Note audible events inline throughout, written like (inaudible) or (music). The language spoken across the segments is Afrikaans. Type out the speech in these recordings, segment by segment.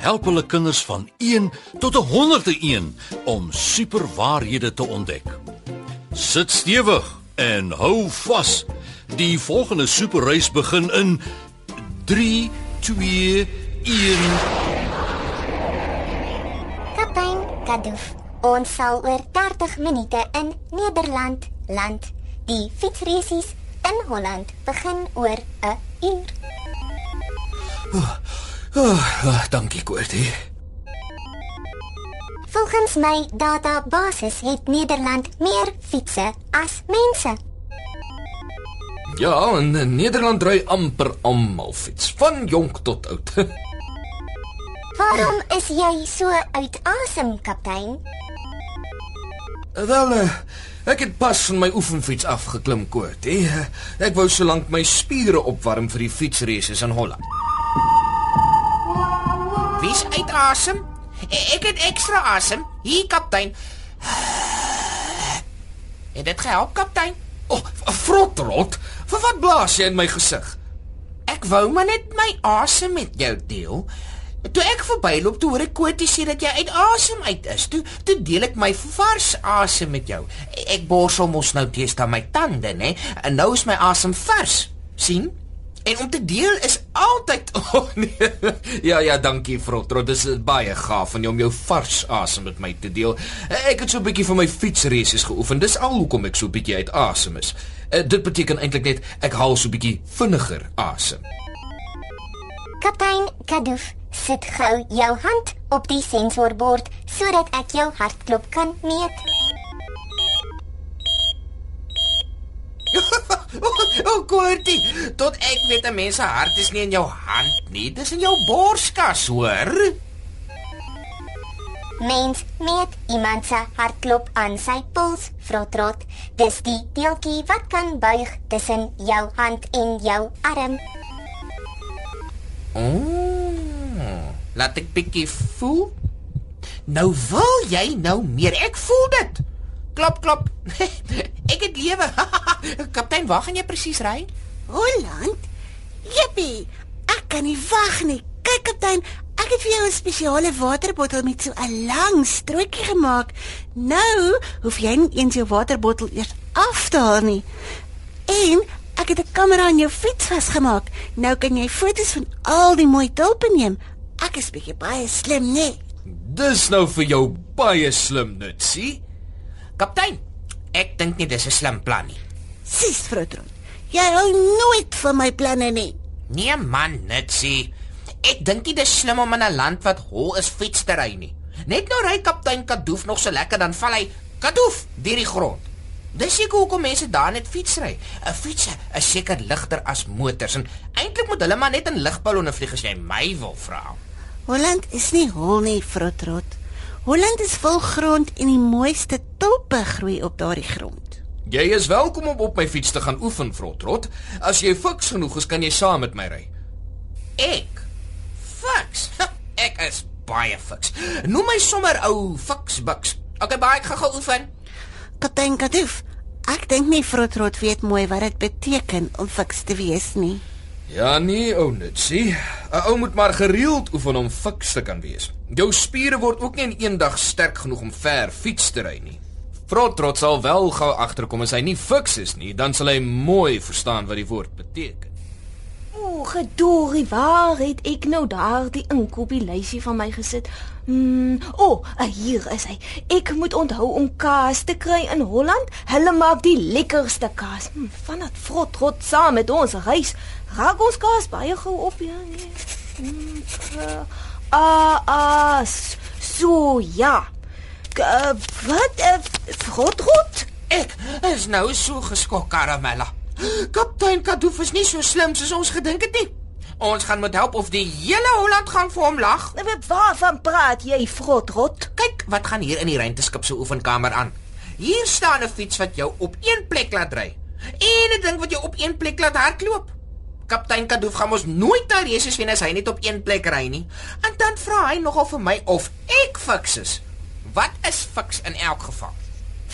help hulle kinders van 1 tot 101 om superwaarhede te ontdek. Sit stewig en hou vas. Die volgende superreis begin in 3 2 1 Kaptein Kadoof. Ons sal oor 30 minute in Nederland land. Die fietsreisies in Holland begin oor 'n uur. Oh, oh, dankie, Koortie. Volgens my database het Nederland meer fietsse as mense. Ja, in Nederland ry amper almal fiets, van jonk tot oud. (laughs) Waarom is jy so uit asem, kaptein? Wel, uh, ek het pas van my oefenfiets afgeklim, Koortie. Uh, ek wou solank my spiere opwarm vir die fietsraces in Holland. Wie's uit asem? E- Ek het ekstra asem. Hier, kaptein. Het dit gehelp, kaptein? O, oh, frotrot. Vir wat blaas jy in my gesig? Ek wou maar net my asem met jou deel. Toe ek verbyloop, toe hoor ek Kotie sê dat jy uit asem uit is. Toe toe deel ek my vars asem met jou. Ek borsel mos nou teesta my tande, né? En nou is my asem vars. sien? En om te deel is altyd (laughs) oh, nee. Ja ja, dankie frotrot. Dis eh, baie gaaf van jou om jou vars asem met my te deel. Eh, Ek het so 'n bietjie vir my fietsraces geoefen. Dis al hoekom ek so 'n bietjie uit asem is. Uh, dit beteken eintlik net ek haal so 'n bietjie vinniger asem. Kaptein Kadoof, sit gou jou hand op die sensorbord sodat ek jou hartklop kan meet. O, oh, Koortie, tot ek weet 'n mens se hart is nie in jou hand nie, dis in jou borskas, hoor? Mens meet iemand se hartklop aan sy puls, Frotrot. Dis die deeltjie wat kan buig tussen jou hand en jou arm. Oh, laat ek bietjie voel. Nou wil jy nou meer. Ek voel dit. Klop klop. (laughs) ek het lewe. (laughs) Kaptein, waar gaan jy presies ry? Holland? Jippie, ek kan nie wag nie. Kyk kaptein, ek het vir jou 'n spesiale waterbottel met so 'n lang strootjie gemaak. Nou hoef jy nie eens jou waterbottel eers af te haal nie. En ek het 'n kamera aan jou fiets vasgemaak. Nou kan jy foto's van al die mooi tulpe neem. Ek is bietjie baie slim, nee. Dis nou vir jou baie slim net, sien? Kaptein, ek dink nie dis 'n slim plan nie. Sis Frotrot. Jy hou nooit van my planne nie. Nee man, Nitsie. Ek dink nie dis slim om in 'n land wat hol is fiets te ry nie. Net nou ry kaptein Kadoof nog so lekker dan val hy Kadoof deur die grond. Dis seker hoekom mense daar net fiets ry. 'n Fiets is seker ligter as motors en eintlik moet hulle maar net in ligballonne vlieg as jy my wil vra. Holland is nie hol nie, Frotrot. Holland is vol grond en die mooiste tulpe groei op daardie grond. Jy is welkom om op my fiets te gaan oefen, frotrot. As jy fiks genoeg is, kan jy saam met my ry. Ek fiks. Ek is baie fiks. Noem my sommer ou fiksbuks. Okay, baie ek gaan gou oefen. Kaptein Kadoof, ek dink nie Frotrot weet mooi wat dit beteken om fiks te wees nie. Ja nee, ou Nitsie. 'n Ou moet maar gereeld oefen om fiks te kan wees. Jou spiere word ook nie in een dag sterk genoeg om ver fiets te ry nie. Frotrot sal wel gou agterkom as hy nie fiks is nie, dan sal hy mooi verstaan wat die woord beteken. Gedorie, waar het ek nou daardie inkopielysie van my gesit? Mm, o, oh, hier is hy. Ek moet onthou om kaas te kry in Holland. Hulle maak die lekkerste kaas. Hm, vanat Frotrot saam met ons reis. Raak ons kaas baie gou op, ja. Mm, uh, ah, ah, so ja. K, uh, wat? Uh, Frotrot? Ek is nou so geskok, Karamella. Kaptein Kadoof is nie so slim soos ons gedink het nie. Ons gaan moet help of die hele Holland gaan vir hom lag. Nou, Waarvan praat jy, Frotrot? Kyk wat gaan hier in die ruimteskip se oefenkamer aan. Hier staan 'n fiets wat jou op een plek laat ry en 'n ding wat jou op een plek laat hardloop. Kaptein Kadoof gaan mos nooit daar reisies wen as hy net op een plek ry nie. En dan vra hy nogal vir my of ek fiks is. Wat is fiks in elk geval?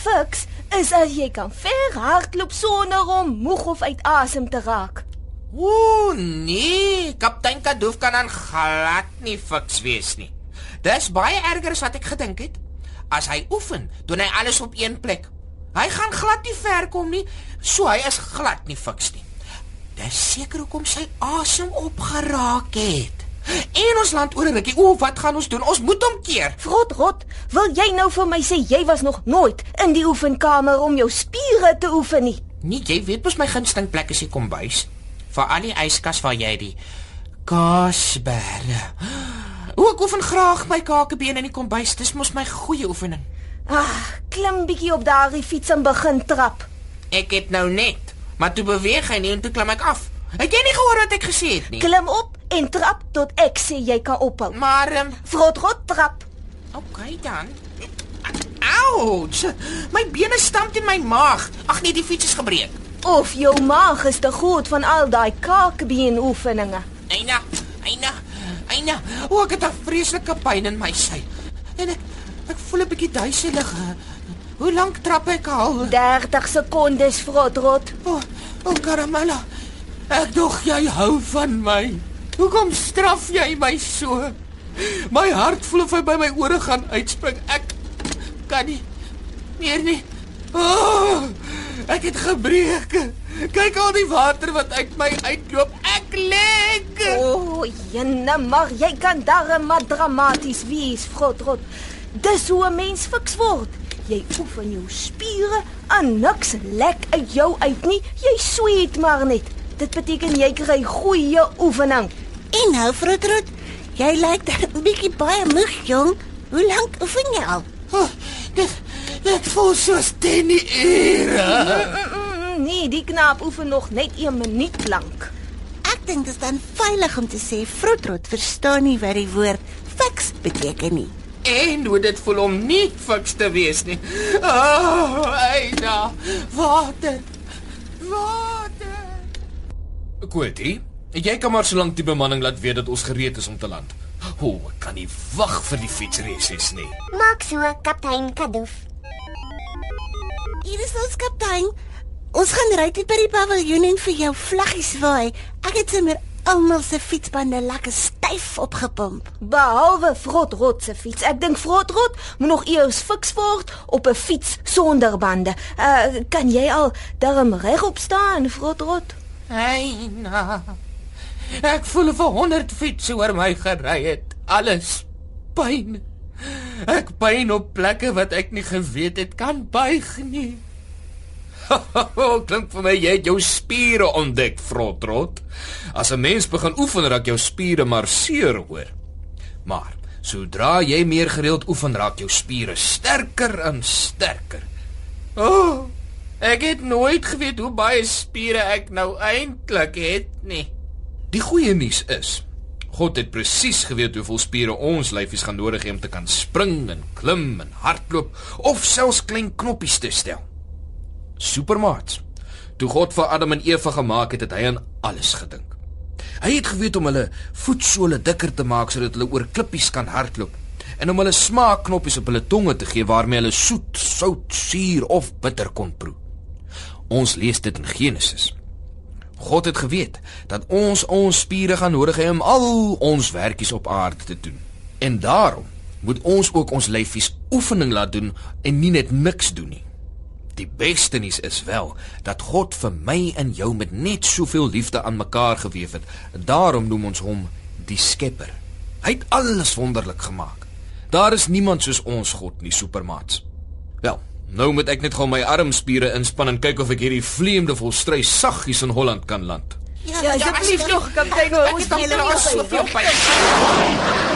Fiks is as jy kan ver hardloop sonder om moeg of uit asem te raak. Ooh, nee, kaptein Kadoof kan dan glad nie fiks wees nie. Dis baie erger as wat ek gedink het. As hy oefen, doen hy alles op een plek. Hy gaan glad nie ver kom nie, so hy is glad nie fiks nie. Dis seker hoekom sy asem opgeraak het. En ons land oor 'n rukkie. O, wat gaan ons doen? Ons moet hom keer. Frotrot, wil jy nou vir my sê jy was nog nooit in die oefenkamer om jou spiere te oefen nie? Nee, jy weet mos my gunsteling plek is die kombuis. Vir al die yskas waar jy die kaasberge. (gasps) O, ek oefen graag my kakebeen in die kombuis. Dis mos my goeie oefening. Ag, klim bietjie op daardie fiets en begin trap. Ek het nou net, maar toe beweeg hy nie en toe klim ek af. Het jy nie gehoor wat ek gesê het nie? Klim op en trap tot ek sê jy kan ophou. Maar ehm um, Frotrot trap. okay dan. Ouch! My bene stamp teen my maag. Ag nee, die fiets is gebreek. Of jou maag is te groot van al daai kakebeen oefeninge. Eina, Eina, Eina. O, ek het 'n vreeslike pyn in my sy. En ek ek voel 'n bietjie duiselig. Hoe lank trap ek al? 30 sekondes, Frotrot. O, o Karamella. Ek dog jy hou van my. Hoekom straf jy my so? My hart voel of hy by my ore gaan uitspring. Ek kan nie meer nie. Oh, ek het gebreek. Kyk al die water wat uit my uitloop. Ek lek. O, oh, jenne, maar jy kan darem maar dramaties wees, Frotrot. Dis hoe 'n mens fiks word. Jy oefen jou spiere en niks lek uit jou uit nie. Jy sweet maar net. Dit beteken jy kry goeie oefening. En nou, Frotrot, jy lyk dan 'n bietjie baie moeg, jong. Hoe lank oefen jy al? Oh, dit dit voel soos 10 ure. Nee, die knaap oefen nog net 1 minuut lank. Ek dink dit is dan veilig om te sê Frotrot verstaan nie wat die woord fiks beteken nie. En hoe dit voel om nie fiks te wees nie. Oh, Eina, water. Water. Quetie, jy kan maar solank die bemanning laat weet dat ons gereed is om te land. O, oh, ek kan nie wag vir die fietsreisies nie. Maak so, kaptein Kadoof. Hier is ons kaptein. Ons gaan ry tot by die paviljoen en vir jou vlaggies waai. Ek het sommer almal se fietsbande lekker styf opgepomp. Behalwe Frotrot se fiets. Ek dink Frotrot moet nog eers fiks word op 'n fiets sonder bande. Uh kan jy al darm regop staan, Frotrot? Eina. Ek voel of 100 fiets oor my gery het. Alles pyn. Ek pyn op plekke wat ek nie geweet het kan buig nie. (laughs) Klink vir my jy het jou spiere ontdek, Frotrot. As 'n mens begin oefen, raak jou spiere maar seer, hoor. Maar sodra jy meer gereeld oefen, raak jou spiere sterker en sterker. O, oh, ek het nooit geweet hoe baie spiere ek nou eintlik het nie. Die goeie nuus is God het presies geweet hoeveel spiere ons lyfies gaan nodig hê om te kan spring en klim en hardloop of selfs klein knoppies te stel. Supermaats. Toe God vir Adam en Eva gemaak het, het hy aan alles gedink. Hy het geweet om hulle voetsole dikker te maak sodat hulle oor klippies kan hardloop en om hulle smaakknoppies op hulle tonge te gee waarmee hulle soet, sout, suur of bitter kon proe. Ons lees dit in Genesis. God het geweet dat ons ons spiere gaan nodig hê om al ons werkies op aarde te doen. En daarom moet ons ook ons lyfies oefening laat doen en nie net niks doen nie. Die beste nuus is wel dat God vir my en jou met net soveel liefde aan mekaar gewewe het. Daarom noem ons hom die Skepper. Hy het alles wonderlik gemaak. Daar is niemand soos ons God nie, supermaats. Wel, nou moet ek net gou my armspiere inspann en kyk of ek hierdie vleemde volstry saggies in Holland kan land. Ja, asseblief nog, kaptein, ons Ek het al soveel pyn.